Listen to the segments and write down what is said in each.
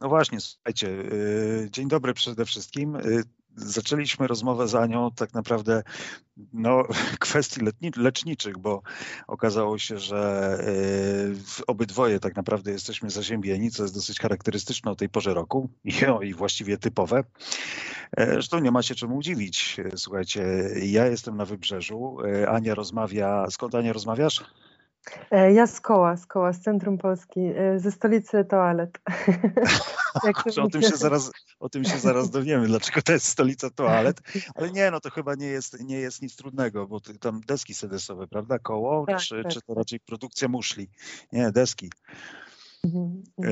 No właśnie, słuchajcie, y, dzień dobry przede wszystkim. Y, zaczęliśmy rozmowę za nią tak naprawdę no, kwestii leczniczych, bo okazało się, że y, obydwoje tak naprawdę jesteśmy zaziębieni, co jest dosyć charakterystyczne o tej porze roku i, i właściwie typowe. E, zresztą nie ma się czemu dziwić. Słuchajcie, ja jestem na wybrzeżu, e, Ania rozmawia. Skąd Ania rozmawiasz? E, ja z koła, z koła, z centrum Polski, e, ze stolicy toalet. o, tym się zaraz, o tym się zaraz dowiemy, dlaczego to jest stolica toalet. Ale nie, no to chyba nie jest, nie jest nic trudnego, bo tam deski sedesowe, prawda? Koło, tak, czy, tak. czy to raczej produkcja muszli? Nie, deski. Mhm, e,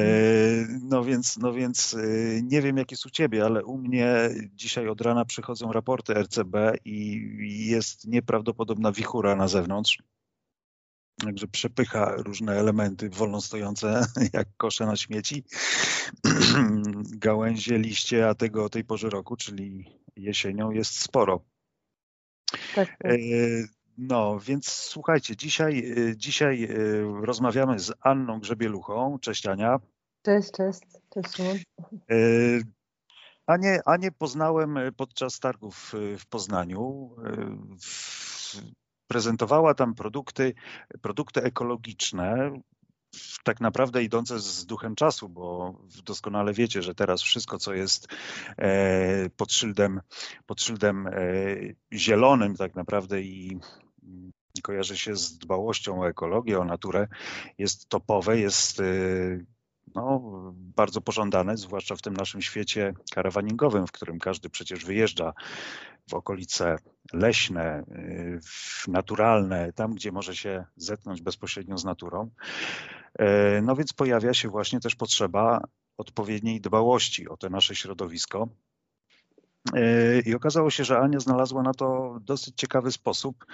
mhm. No więc, no więc nie wiem, jak jest u ciebie, ale u mnie dzisiaj od rana przychodzą raporty RCB i jest nieprawdopodobna wichura na zewnątrz. Także przepycha różne elementy wolno stojące, jak kosze na śmieci, gałęzie, liście, a tego o tej porze roku, czyli jesienią, jest sporo. Tak, tak. E, no, więc słuchajcie, dzisiaj, e, dzisiaj e, rozmawiamy z Anną Grzebieluchą. Cześć Ania. Cześć, cześć. Cześć Anię, Anię poznałem podczas targów w Poznaniu prezentowała tam produkty, produkty ekologiczne, tak naprawdę idące z duchem czasu, bo doskonale wiecie, że teraz wszystko, co jest e, pod szyldem, pod szyldem e, zielonym tak naprawdę i kojarzy się z dbałością o ekologię, o naturę, jest topowe, jest e, no, bardzo pożądane, zwłaszcza w tym naszym świecie karawaningowym, w którym każdy przecież wyjeżdża w okolice leśne, y, naturalne, tam gdzie może się zetknąć bezpośrednio z naturą. E, no więc pojawia się właśnie też potrzeba odpowiedniej dbałości o to nasze środowisko. E, I okazało się, że Ania znalazła na to dosyć ciekawy sposób,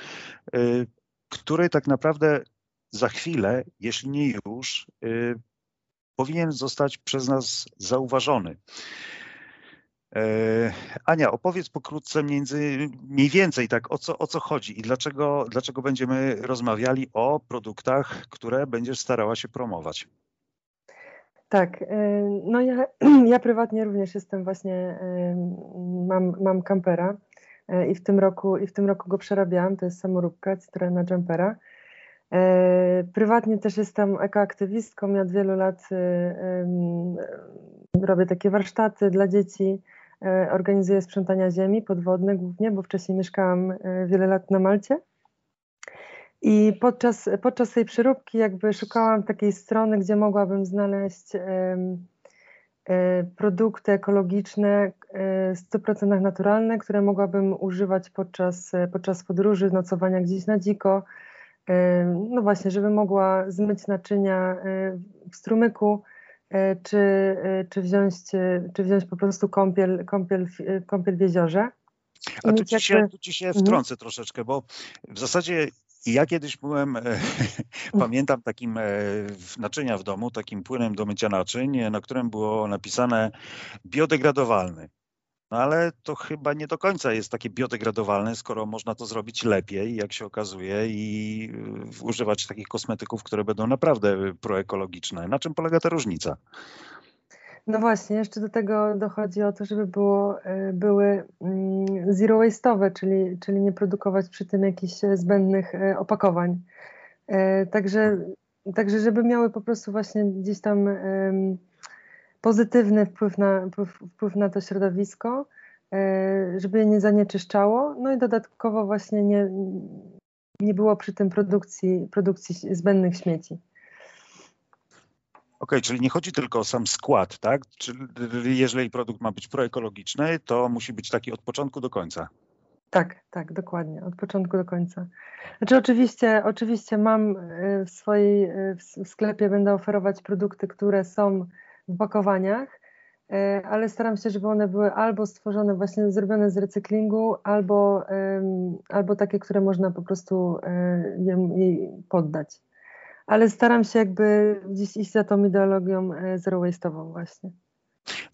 e, który tak naprawdę za chwilę, jeśli nie już, powinien zostać przez nas zauważony. E, Ania, opowiedz pokrótce między, mniej więcej tak o co, o co chodzi i dlaczego, dlaczego będziemy rozmawiali o produktach, które będziesz starała się promować. Tak, e, no ja, ja prywatnie również jestem właśnie, e, mam, mam kampera i w tym roku i w tym roku go przerabiałam, to jest samoróbka Citroena Jumpera. Prywatnie też jestem ekoaktywistką, ja od wielu lat robię takie warsztaty dla dzieci, E, organizuję sprzątania ziemi podwodne głównie, bo wcześniej mieszkałam e, wiele lat na Malcie. I podczas, podczas tej przeróbki jakby szukałam takiej strony, gdzie mogłabym znaleźć e, produkty ekologiczne, 100% naturalne, które mogłabym używać podczas, podczas podróży, nocowania gdzieś na dziko. No właśnie, żeby mogła zmyć naczynia w strumyku, E, czy, e, czy, wziąć, e, czy wziąć po prostu kąpiel, kąpiel, kąpiel w jeziorze. A tu ci, się, tu ci się mhm. wtrącę mhm. troszeczkę, bo w zasadzie ja kiedyś byłem, pamiętam takim naczynia w domu, takim płynem do mycia naczyń, na którym było napisane biodegradowalny. No ale to chyba nie do końca jest takie biodegradowalne, skoro można to zrobić lepiej, jak się okazuje, i y, używać takich kosmetyków, które będą naprawdę proekologiczne. Na czym polega ta różnica? No właśnie, jeszcze do tego dochodzi o to, żeby było, y, były mm, zero waste'owe, czyli, czyli nie produkować przy tym jakichś zbędnych y, opakowań. Także, także żeby miały po prostu właśnie gdzieś tam pozytywny wpływ na, wpływ na to środowisko, e, żeby je nie zanieczyszczało, no i dodatkowo właśnie nie, nie było przy tym produkcji, produkcji zbędnych śmieci. Okej, okay, czyli nie chodzi tylko o sam skład, tak? Czyli jeżeli produkt ma być proekologiczny, to musi być taki od początku do końca. Tak, tak, dokładnie, od początku do końca. Znaczy oczywiście, oczywiście mam e, w swojej e, w sklepie będę oferować produkty, które są w pakowaniach, e, ale staram się, żeby one były albo stworzone, właśnie zrobione z recyklingu, albo, albo takie, które można po prostu e, jej poddać. Ale staram się jakby gdzieś iść za tą ideologią e, zero waste'ową właśnie.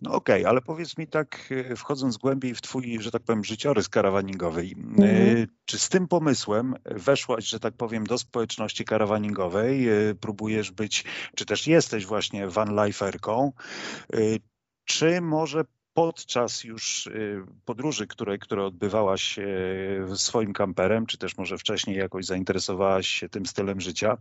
No okej, okay, ale powiedz mi tak, e, wchodząc głębiej w twój, że tak powiem, życiorys karawaningowy, mhm. czy z tym pomysłem weszłaś, że tak powiem, do społeczności karawaningowej, próbujesz być, czy też jesteś właśnie vanliferką, czy może podczas już y, podróży, które, które odbywałaś y, swoim kamperem, czy też może wcześniej jakoś zainteresowałaś się tym stylem życia,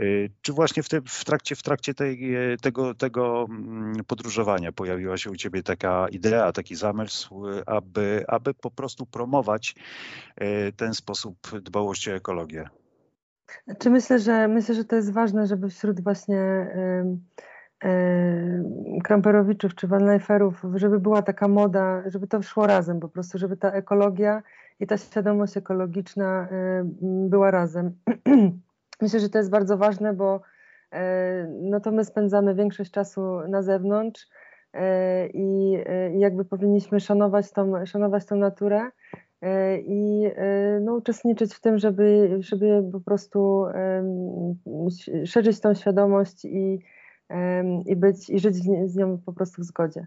y, czy właśnie w, te, w trakcie, w trakcie tej, tego, tego mm, podróżowania pojawiła się u Ciebie taka idea, taki zamysł, aby, aby po prostu promować ten sposób dbałości o ekologię? Czy myślę, że myślę, że to jest ważne, żeby wśród właśnie kramperowiczów czy vanliferów, żeby była taka moda, żeby to szło razem po prostu, żeby ta ekologia i ta świadomość ekologiczna była razem. Myślę, że to jest bardzo ważne, bo no to my spędzamy większość czasu na zewnątrz i jakby powinniśmy szanować tą, szanować tą naturę i no, uczestniczyć w tym, żeby, żeby po prostu szerzyć tą świadomość i i być i żyć z nią po prostu w zgodzie.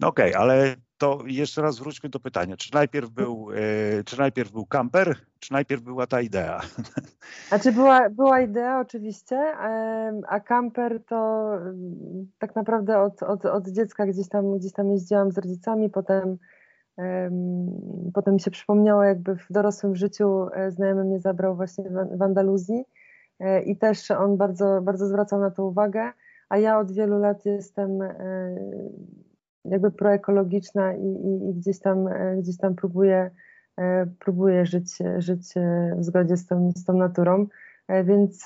No okej, okay, ale to jeszcze raz wróćmy do pytania. Czy najpierw był, e, czy najpierw był kamper, czy najpierw była ta idea? Znaczy była, była idea oczywiście, a kamper to tak naprawdę od, od, od dziecka gdzieś tam, gdzieś tam jeździłam z rodzicami, potem potem mi się przypomniało jakby w dorosłym życiu e, znajomy mnie zabrał właśnie w Andaluzji i też on bardzo, bardzo zwracał na to uwagę, a ja od wielu lat jestem e, jakby proekologiczna i, i, i gdzieś tam, e, gdzieś tam próbuję, próbuję żyć, żyć w zgodzie z tą, z tą naturą, więc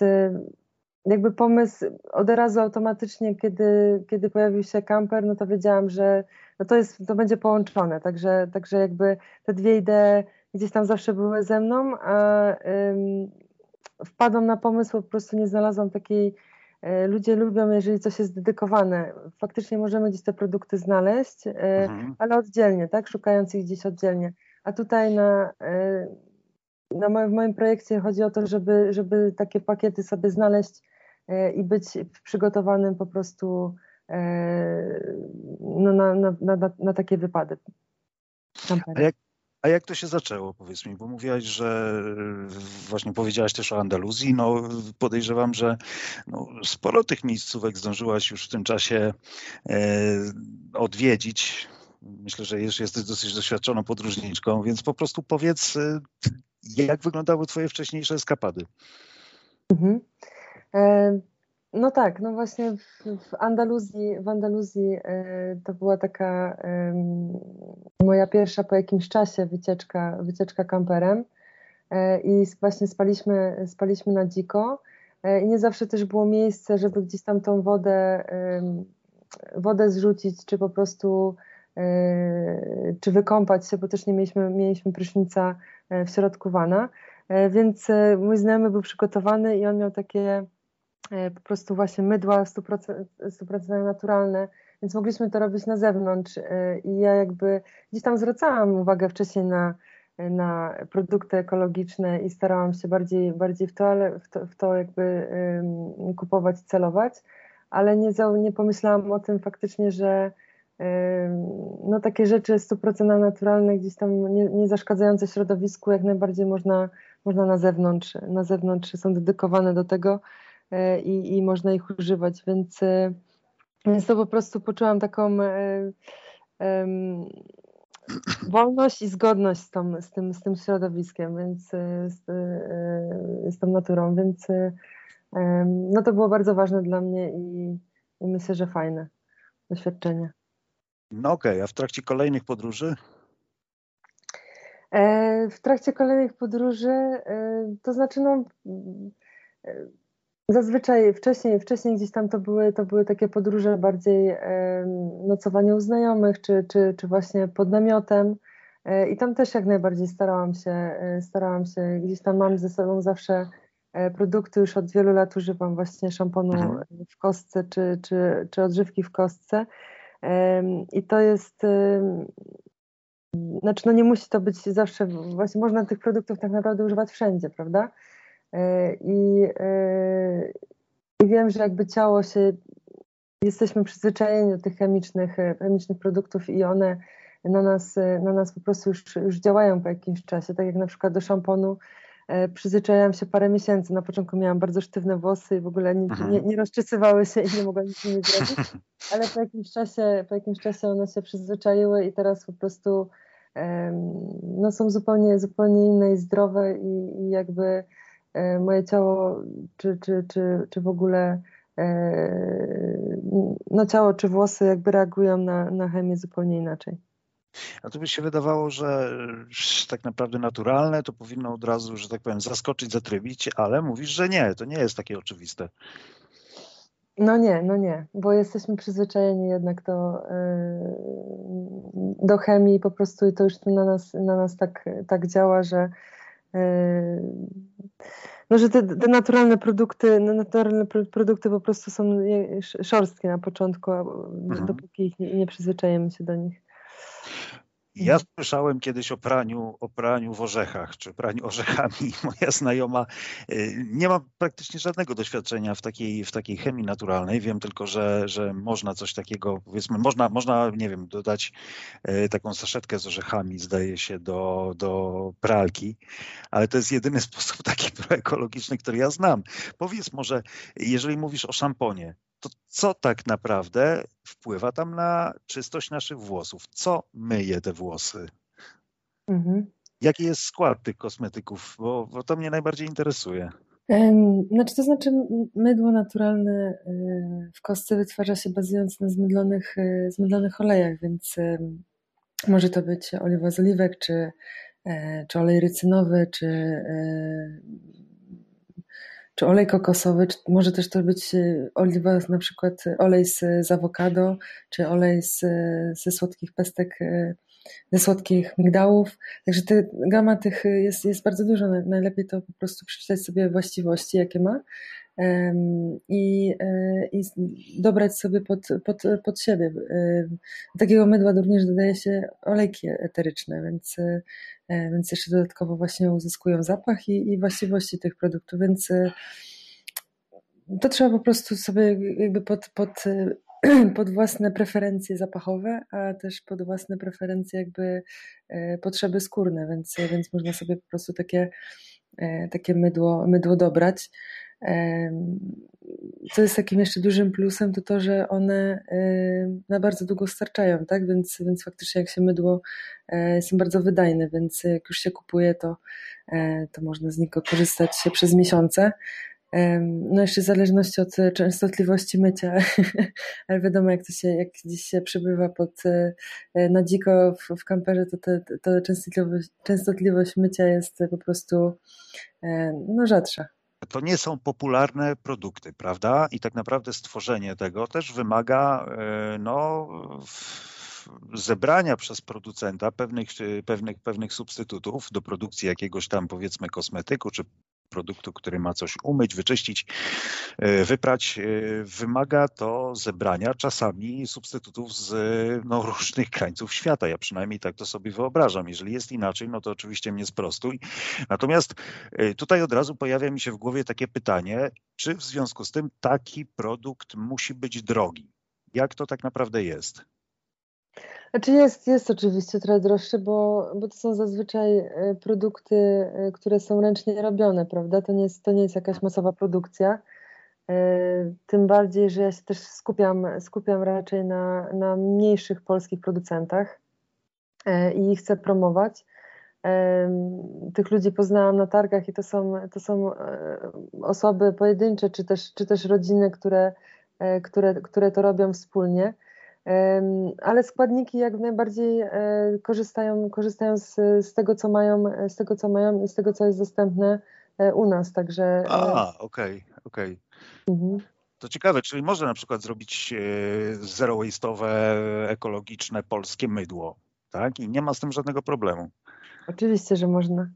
jakby pomysł od razu automatycznie, kiedy, kiedy pojawił się kamper, no to wiedziałam, że no to, jest, to będzie połączone, także, także jakby te dwie idee gdzieś tam zawsze były ze mną, a wpadłam na pomysł, po prostu nie znalazłam takiej. E, ludzie lubią, jeżeli coś jest dedykowane. Faktycznie możemy gdzieś te produkty znaleźć, e, mhm. ale oddzielnie, tak? Szukając ich gdzieś oddzielnie. A tutaj na, e, na moim, w moim projekcie chodzi o to, żeby, żeby takie pakiety sobie znaleźć i być przygotowanym po prostu no, na, na, na, na takie wypady. A jak, a jak to się zaczęło, powiedz mi, bo mówiłaś, że właśnie powiedziałaś też o Andaluzji, no podejrzewam, że no, sporo tych miejscówek zdążyłaś już w tym czasie e, odwiedzić. Myślę, że już jesteś dosyć doświadczoną podróżniczką, więc po prostu powiedz, e, jak wyglądały twoje wcześniejsze eskapady? Mhm. E, no tak, no właśnie w, w Andaluzji, w Andaluzji y, to była taka y, moja pierwsza po jakimś czasie wycieczka, wycieczka kamperem y, i właśnie spaliśmy, spaliśmy na dziko i nie zawsze też było miejsce, żeby gdzieś tam tą wodę, wodę zrzucić, czy po prostu czy wykąpać się, bo też nie mieliśmy, mieliśmy prysznica w środku wana, więc mój znajomy był przygotowany i on miał takie po prostu właśnie mydła 100%, 100% naturalne, więc mogliśmy to robić na zewnątrz e, i ja jakby gdzieś tam zwracałam uwagę wcześniej na, na produkty ekologiczne i starałam się bardziej, bardziej w, to, ale w, to, w to jakby kupować, celować, ale nie, nie pomyślałam o tym faktycznie, że no takie rzeczy 100% naturalne, gdzieś tam nie, nie zaszkadzające środowisku, jak najbardziej można, można na zewnątrz, na zewnątrz są dedykowane do tego, E, i, i można ich używać, więc, e, więc to po prostu poczułam taką um, wolność i zgodność z, tą, z, tym, z tym środowiskiem, więc z, z tą naturą, więc no to było bardzo ważne dla mnie i, i myślę, że fajne doświadczenie. No okej, okay. a w trakcie kolejnych podróży? W trakcie kolejnych podróży, to znaczy no Zazwyczaj wcześniej, wcześniej gdzieś tam to były, to były takie podróże bardziej nocowanie u znajomych, czy, czy, czy właśnie pod namiotem. E, I tam też jak najbardziej starałam się, e, starałam się, gdzieś tam mam ze sobą zawsze e, produkty, już od wielu lat używam właśnie szamponu mhm. w kostce, czy, czy, czy odżywki w kostce. I to jest, znaczy no nie musi to być zawsze, właśnie można tych produktów tak naprawdę używać wszędzie, prawda? E, I, e, I wiem, że jakby ciało się jesteśmy przyzwyczajeni do tych chemicznych, chemicznych produktów i one na nas, na nas po prostu już, już działają po jakimś czasie. Tak jak na przykład do szamponu e, przyzwyczaiłam się parę miesięcy. Na początku miałam bardzo sztywne włosy i w ogóle nie, mhm. nie, nie rozczesywały się i nie mogłam nic nie zrobić, ale po jakimś czasie, po jakimś czasie one się przyzwyczaiły i teraz po prostu no, są zupełnie, zupełnie inne i zdrowe i, i jakby e, moje ciało czy, czy, czy, czy w ogóle e, no ciało czy włosy jakby reagują na, na chemię zupełnie inaczej. A to by się wydawało, że tak naprawdę naturalne to powinno od razu, że tak powiem, zaskoczyć, zatrybić, ale mówisz, że nie, to nie jest takie oczywiste. No nie, no nie, bo jesteśmy przyzwyczajeni jednak do, yy, do chemii po prostu i to już na nas, na nas tak, tak działa, że no, że te, te, naturalne produkty, no, naturalne produkty po prostu są szorstkie na początku, mhm. dopóki ich nie, nie przyzwyczajemy się do nich. Ja słyszałem kiedyś o praniu, o praniu w orzechach, czy praniu orzechami. Moja znajoma y, nie ma praktycznie żadnego doświadczenia w takiej, w takiej chemii naturalnej. Wiem tylko, że, że można coś takiego, powiedzmy, można, można, nie wiem, dodać y, taką saszetkę z orzechami, zdaje się, do, do pralki, ale to jest jedyny sposób taki ekologiczny, który ja znam. Powiedz może, jeżeli mówisz o szamponie, to co tak naprawdę wpływa tam na czystość naszych włosów? Co myje te włosy? Mhm. Jaki jest skład tych kosmetyków? Bo, bo to mnie najbardziej interesuje. Znaczy, to znaczy mydło naturalne y, w kostce wytwarza się bazując na zmydlonych, y, zmydlonych olejach, więc może to być oliwa z oliwek, czy, e, czy olej rycynowy, czy e, czy olej kokosowy, czy może też to być e, oliwa, na przykład olej z, z awokado, czy olej z, ze słodkich pestek, e, ze słodkich migdałów. Także te, gama tych jest, jest bardzo dużo. Najlepiej to po prostu przeczytać sobie właściwości, jakie ma i, e, i dobrać sobie pod, pod, pod siebie. Do takiego mydła również dodaje się olejki eteryczne, więc, więc jeszcze dodatkowo właśnie uzyskują zapach i, i właściwości tych produktów, więc e, to trzeba po prostu sobie jakby pod, pod, pod własne preferencje zapachowe, a też pod własne preferencje jakby potrzeby skórne, więc, więc można sobie po prostu takie, takie mydło, mydło dobrać. Co jest takim jeszcze dużym plusem, to to, że one na bardzo długo starczają, tak? Więc, więc faktycznie jak się mydło e, są bardzo wydajne, więc jak już się kupuje, to, e, to można z niego korzystać przez miesiące. No jeszcze w zależności od częstotliwości mycia, ale wiadomo jak to się, jak gdzieś się przebywa pod, e, na dziko w, w kamperze, to, te, to częstotliwość, częstotliwość mycia jest po prostu no, rzadsza to nie są popularne produkty, prawda? I tak naprawdę stworzenie tego też wymaga e, no, zebrania przez producenta pewnych, pewnych, pewnych substytutów do produkcji jakiegoś tam powiedzmy kosmetyku czy produktu, który ma coś umyć, wyczyścić, e, wyprać, e, wymaga to zebrania czasami substytutów z no, różnych krańców świata. Ja przynajmniej tak to sobie wyobrażam. Jeżeli jest inaczej, no to oczywiście mnie sprostuj. Natomiast e, tutaj od razu pojawia mi się w głowie takie pytanie, czy w związku z tym taki produkt musi być drogi? Jak to tak naprawdę jest? Znaczy jest, jest oczywiście trochę droższy, bo, bo to są zazwyczaj e, produkty, e, które są ręcznie robione, prawda? To nie jest, to nie jest jakaś masowa produkcja. E, tym bardziej, że ja się też skupiam, skupiam raczej na, na mniejszych polskich producentach i chcę promować. Tych ludzi poznałam na targach i to są, to są osoby pojedyncze, czy też, czy też rodziny, które, które, które to robią wspólnie ale składniki jak najbardziej e, korzystają, korzystają z, z, tego, co mają, z tego, co mają i z tego, co jest dostępne e, u nas, także... E, A, okej, okay, okej. Okay. Mhm. To ciekawe, czyli można na przykład zrobić zero waste'owe, ekologiczne, polskie mydło, tak? I nie ma z tym żadnego problemu. Oczywiście, że można.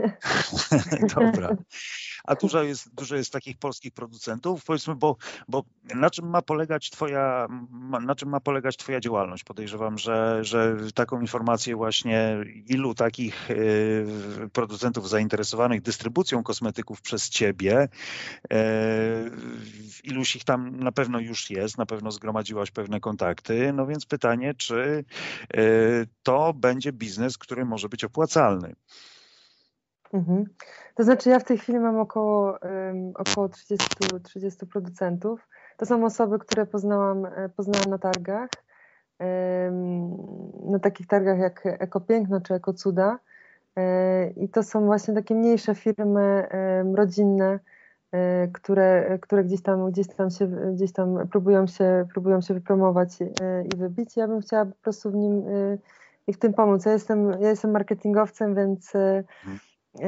Dobra. A dużo jest, dużo jest takich polskich producentów, powiedzmy, bo, bo na czym ma polegać twoja, na czym ma polegać twoja działalność? Podejrzewam, że, że taką informację właśnie ilu takich y, producentów zainteresowanych dystrybucją kosmetyków przez ciebie, y, iluś ich tam na pewno już jest, na pewno zgromadziłaś pewne kontakty, no więc pytanie, czy y, to będzie biznes, który może być opłacalny? Mhm. To znaczy ja w tej chwili mam około, um, około 30, 30 producentów. To są osoby, które poznałam, e, poznałam na targach, um, na takich targach jak Ekopiękno czy Ekocuda. E, I to są właśnie takie mniejsze firmy um, rodzinne, e, które, które gdzieś tam, gdzieś tam się, gdzieś tam próbują się, próbują się wypromować i wybić. Ja bym chciała po prostu w nim i w tym pomóc. Ja jestem, ja jestem marketingowcem, więc mhm. E,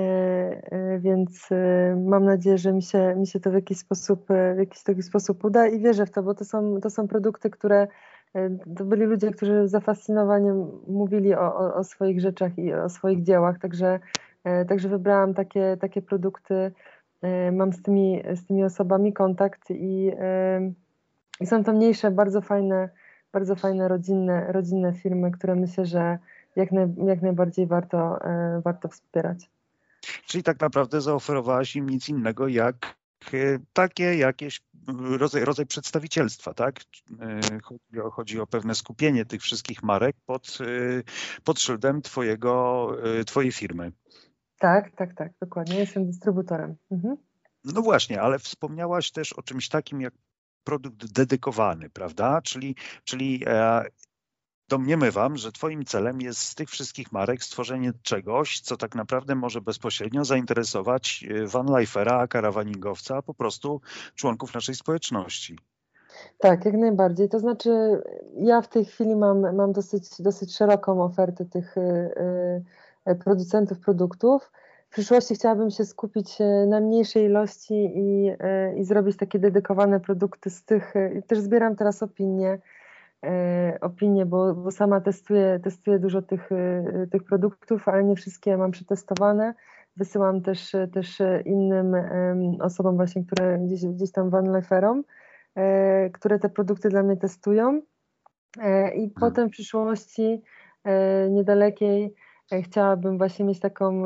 e, więc e, mam nadzieję, że mi się, mi się to w jakiś sposób, w jakiś taki sposób uda i wierzę w to, bo to są, to są produkty, które to byli ludzie, którzy zafascynowani mówili o, o, o swoich rzeczach i o swoich dziełach, także, także wybrałam takie, takie produkty, mam z tymi, z tymi osobami kontakt i, i są to mniejsze, bardzo fajne, bardzo fajne rodzinne, rodzinne firmy, które myślę, że jak, naj, jak najbardziej warto, warto wspierać. Czyli tak naprawdę zaoferowałaś im nic innego jak e, takie jakieś rodzaj, rodzaj przedstawicielstwa, tak? E, chodzi o, chodzi o pewne skupienie tych wszystkich marek pod, e, pod szyldem twojego, twojej firmy. Tak, tak, tak, dokładnie. Jestem dystrybutorem. Mhm. No właśnie, ale wspomniałaś też o czymś takim jak produkt dedykowany, prawda? Czyli, czyli domniemywam, że Twoim celem jest z tych wszystkich marek stworzenie czegoś, co tak naprawdę może bezpośrednio zainteresować y, vanlifera, a karawaningowca, a po prostu członków naszej społeczności. Tak, jak najbardziej. To znaczy, ja w tej chwili mam, mam dosyć, dosyć szeroką ofertę tych y, y, producentów produktów. W przyszłości chciałabym się skupić na mniejszej ilości i, i zrobić takie dedykowane produkty z tych. Też zbieram teraz opinie opinie, bo, bo sama testuję, testuję dużo tych, e, tych produktów, ale nie wszystkie mam przetestowane. Wysyłam też, też innym osobom właśnie, które gdzieś, gdzieś tam vanliferom, e, które te produkty dla mnie testują. I mhm. potem w przyszłości niedalekiej chciałabym właśnie mieć taką,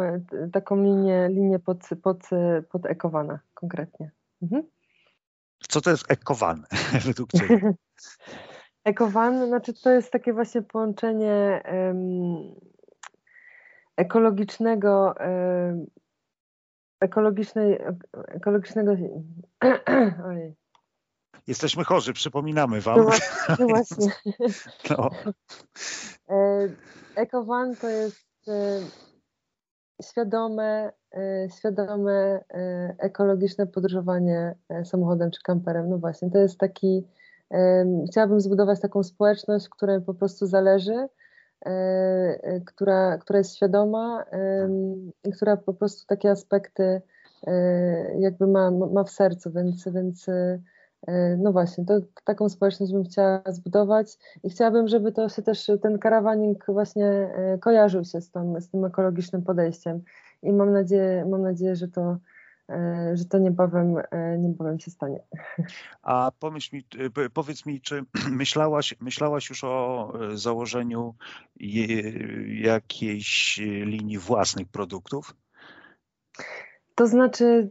taką linię, linię pod, pod, pod Ekowana konkretnie. Mhm. Co to jest Ekowan według Ciebie? Ekowan, znaczy to jest takie właśnie połączenie um, ekologicznego, um, ekologicznej, ekologicznego. Ojej. Jesteśmy chorzy, przypominamy Wam. No, no właśnie. No. E, Ekowan to jest e, świadome, e, świadome ekologiczne podróżowanie samochodem czy kamperem. No właśnie, to jest taki Chciałabym zbudować taką społeczność, której po prostu zależy, e, e, która, która jest świadoma i która po prostu takie aspekty e, jakby ma, ma w sercu, więc, więc no właśnie, to, taką społeczność bym chciała zbudować i chciałabym, żeby to się też, ten karawaning właśnie kojarzył się z, tą, z tym ekologicznym podejściem i mam nadzieję, mam nadzieję, że to, że to niebawem, e, niebawem się stanie. A pomyśl mi, e, powiedz mi, czy myślałaś, myślałaś już o założeniu jakiejś linii własnych produktów? To znaczy,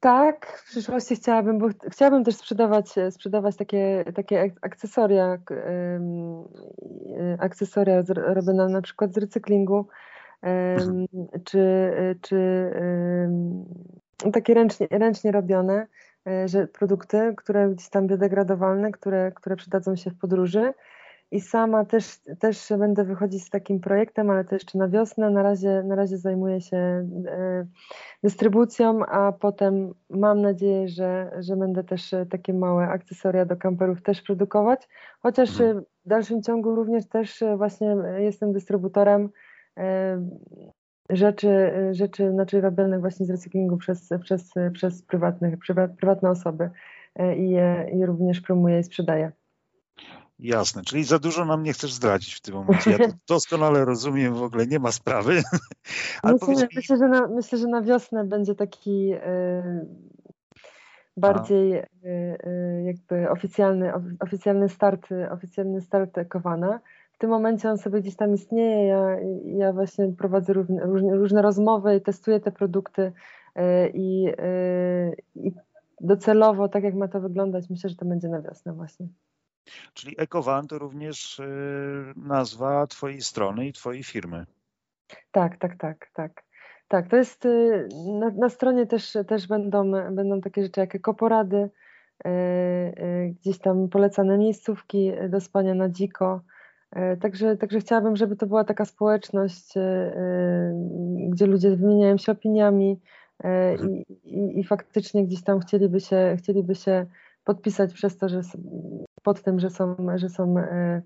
tak, w przyszłości chciałabym, bo chciałabym też sprzedawać, sprzedawać takie, takie akcesoria, akcesoria robione na przykład z recyklingu. Czy, czy takie ręcznie, ręcznie robione e, że produkty, które gdzieś tam biodegradowalne, które, które przydadzą się w podróży. I sama też, też będę wychodzić z takim projektem, ale to jeszcze na wiosnę. Na razie, na razie zajmuję się e, dystrybucją, a potem mam nadzieję, że, że będę też takie małe akcesoria do kamperów też produkować. Chociaż mhm. w dalszym ciągu również też właśnie jestem dystrybutorem rzeczy, rzeczy znaczy robionych właśnie z recyklingu przez, przez, przez prywatnych, prywatne osoby e, i je, również promuję i sprzedaję. Jasne, czyli za dużo nam nie chcesz zdradzić w tym momencie. Ja to doskonale rozumiem, w ogóle nie ma sprawy. myślę, mi... myślę, że na, myślę, że na wiosnę będzie taki yy, bardziej yy, jakby oficjalny, oficjalny start, oficjalny start Kowana. W tym momencie on sobie gdzieś tam istnieje. Ja, ja właśnie prowadzę różne, różne rozmowy i testuję te produkty i, i docelowo, tak jak ma to wyglądać, myślę, że to będzie na wiosnę właśnie. Czyli EcoVan to również y, nazwa Twojej strony i Twojej firmy. Tak, tak, tak, tak. Tak, to jest y, na, na stronie też, też będą, będą takie rzeczy jak ekoporady, y, gdzieś tam polecane miejscówki do spania na dziko. Także, także chciałabym, żeby to była taka społeczność, gdzie ludzie wymieniają się opiniami mhm. i, i, i faktycznie gdzieś tam chcieliby się, chcieliby się podpisać przez to, że pod tym, że są, że są e, e,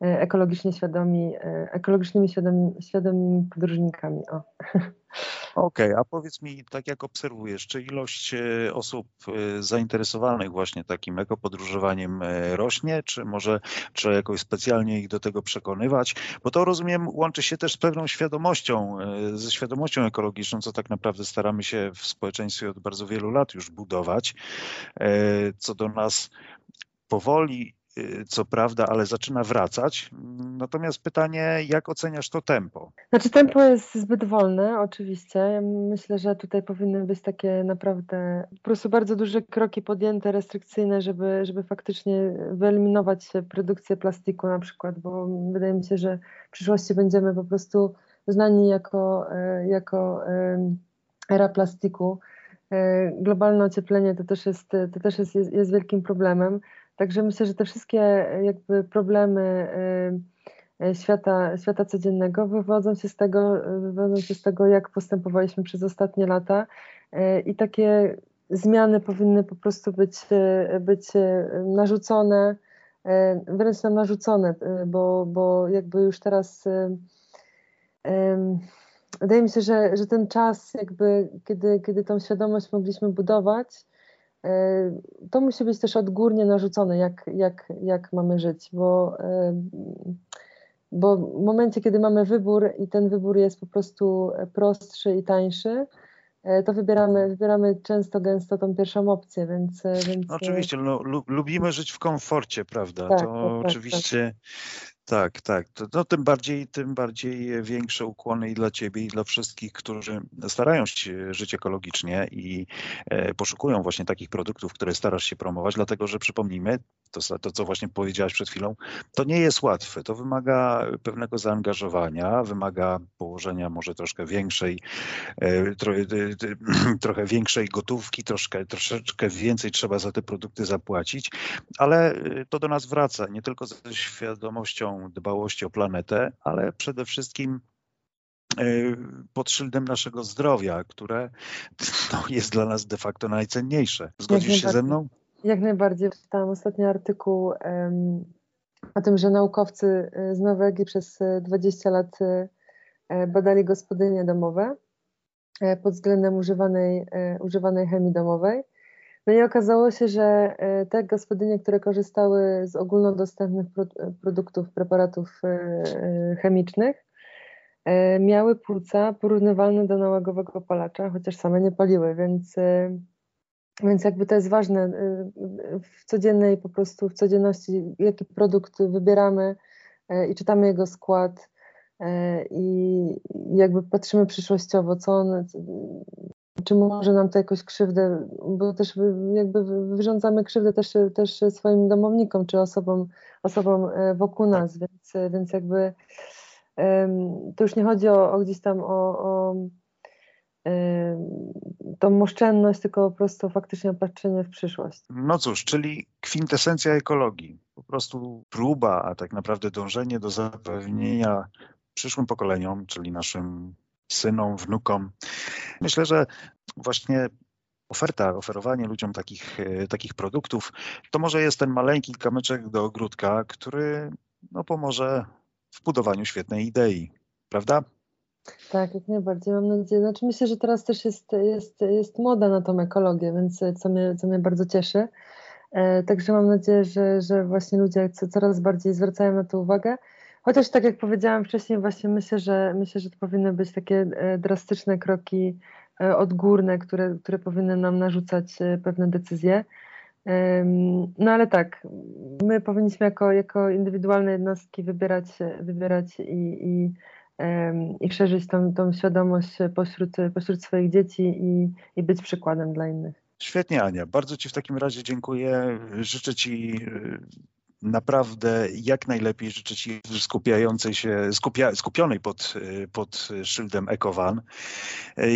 ekologicznie świadomi, e, ekologicznymi świadomi, świadomymi podróżnikami. Okej, okay, a powiedz mi, tak jak obserwujesz, czy ilość osób zainteresowanych właśnie takim ekopodróżowaniem rośnie, czy może trzeba jakoś specjalnie ich do tego przekonywać? Bo to rozumiem, łączy się też z pewną świadomością, ze świadomością ekologiczną, co tak naprawdę staramy się w społeczeństwie od bardzo wielu lat już budować, co do nas powoli, co prawda, ale zaczyna wracać. Natomiast pytanie, jak oceniasz to tempo? Znaczy tempo jest zbyt wolne, oczywiście. Myślę, że tutaj powinny być takie naprawdę po prostu bardzo duże kroki podjęte, restrykcyjne, żeby, żeby faktycznie wyeliminować produkcję plastiku na przykład, bo wydaje mi się, że w przyszłości będziemy po prostu znani jako, e, jako era plastiku. E, globalne ocieplenie to też jest, to też jest, jest, jest wielkim problemem. Także myślę, że te wszystkie e, jakby problemy e, e, świata, świata codziennego wywodzą się, z tego, wywodzą się z tego, jak postępowaliśmy przez ostatnie lata. I takie zmiany powinny po prostu być, być narzucone, wręcz nam narzucone, bo, bo jakby już teraz wydaje mi się, że, że ten czas, jakby, kiedy, kiedy tą świadomość mogliśmy budować, to musi być też odgórnie narzucone, jak, jak, jak mamy żyć, bo, e, bo w momencie, kiedy mamy wybór i ten wybór jest po prostu prostszy i tańszy, e, to wybieramy, wybieramy często, gęsto tą pierwszą opcję, więc... więc... Oczywiście, no, lubimy żyć w komforcie, prawda? Tak, to tak, tak oczywiście tak. Tak, tak. No, tym, bardziej, tym bardziej większe ukłony i dla Ciebie, i dla wszystkich, którzy starają się żyć ekologicznie i e, poszukują właśnie takich produktów, które starasz się promować, dlatego że przypomnijmy, to, to co właśnie powiedziałaś przed chwilą, to nie jest łatwe. To wymaga pewnego zaangażowania, wymaga położenia może troszkę większej, e, tro, e, trochę większej gotówki, troszkę, troszeczkę więcej trzeba za te produkty zapłacić, ale to do nas wraca, nie tylko ze świadomością dbałości o planetę, ale przede wszystkim e, pod szyldem naszego zdrowia, które no, jest dla nas de facto najcenniejsze. Zgodzisz się ze mną? Jak najbardziej. Czytałam ostatni artykuł um, o tym, że naukowcy e, z Norwegii przez 20 e, lat badali gospodynie domowe pod względem używanej, używanej chemii domowej no i okazało się, że e, te gospodynie, które korzystały z ogólnodostępnych produktów, preparatów e, e, chemicznych, miały płuca porównywalne do nałogowego palacza, chociaż same nie paliły, więc, więc jakby to jest ważne w codziennej po prostu, w codzienności, jaki produkt wybieramy i czytamy jego skład i jakby patrzymy przyszłościowo, co on, czy może nam to jakoś krzywdę, bo też jakby wyrządzamy krzywdę też, też swoim domownikom, czy osobom, osobom e, wokół nas, więc, więc jakby to już nie chodzi o, o gdzieś tam o, o tą oszczędność, tylko po prostu faktycznie patrzenie w przyszłość. No cóż, czyli kwintesencja ekologii, po prostu próba, a tak naprawdę dążenie do zapewnienia przyszłym pokoleniom, czyli naszym synom, wnukom. Myślę, że właśnie oferta, oferowanie ludziom takich, e, takich produktów, to może jest ten maleńki kamyczek do ogródka, który no, pomoże w budowaniu świetnej idei, prawda? Tak, jak najbardziej, mam nadzieję. Znaczy myślę, że teraz też jest, jest, jest moda na tą ekologię, więc co mnie, co mnie bardzo cieszy. Także mam nadzieję, że, że właśnie ludzie coraz bardziej zwracają na to uwagę. Chociaż tak jak powiedziałam wcześniej, właśnie myślę, że myślę, że to powinny być takie drastyczne kroki odgórne, które, które powinny nam narzucać pewne decyzje. No ale tak, my powinniśmy jako, jako indywidualne jednostki wybierać, wybierać i, i, i szerzyć tą, tą świadomość pośród, pośród swoich dzieci i, i być przykładem dla innych. Świetnie, Ania. Bardzo Ci w takim razie dziękuję. Życzę Ci naprawdę jak najlepiej życzę Ci skupiającej się, skupia, skupionej pod, pod szyldem Ekowan.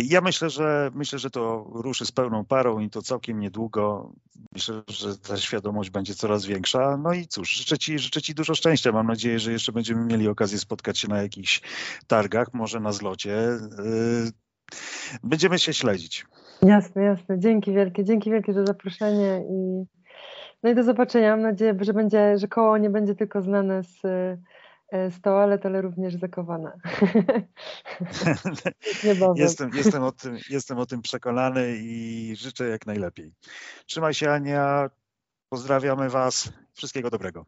Ja myślę, że myślę, że to ruszy z pełną parą i to całkiem niedługo. Myślę, że ta świadomość będzie coraz większa. No i cóż, życzę Ci, życzę Ci dużo szczęścia. Mam nadzieję, że jeszcze będziemy mieli okazję spotkać się na jakichś targach, może na zlocie. Będziemy się śledzić. Jasne, jasne. Dzięki wielkie. Dzięki wielkie za zaproszenie i no i do zobaczenia. Mam nadzieję, że będzie, że koło nie będzie tylko znane z, e, z toalet, ale również zakowane. jestem, jestem, o tym, jestem o tym przekonany i życzę jak najlepiej. Trzymaj się Ania, pozdrawiamy Was, wszystkiego dobrego.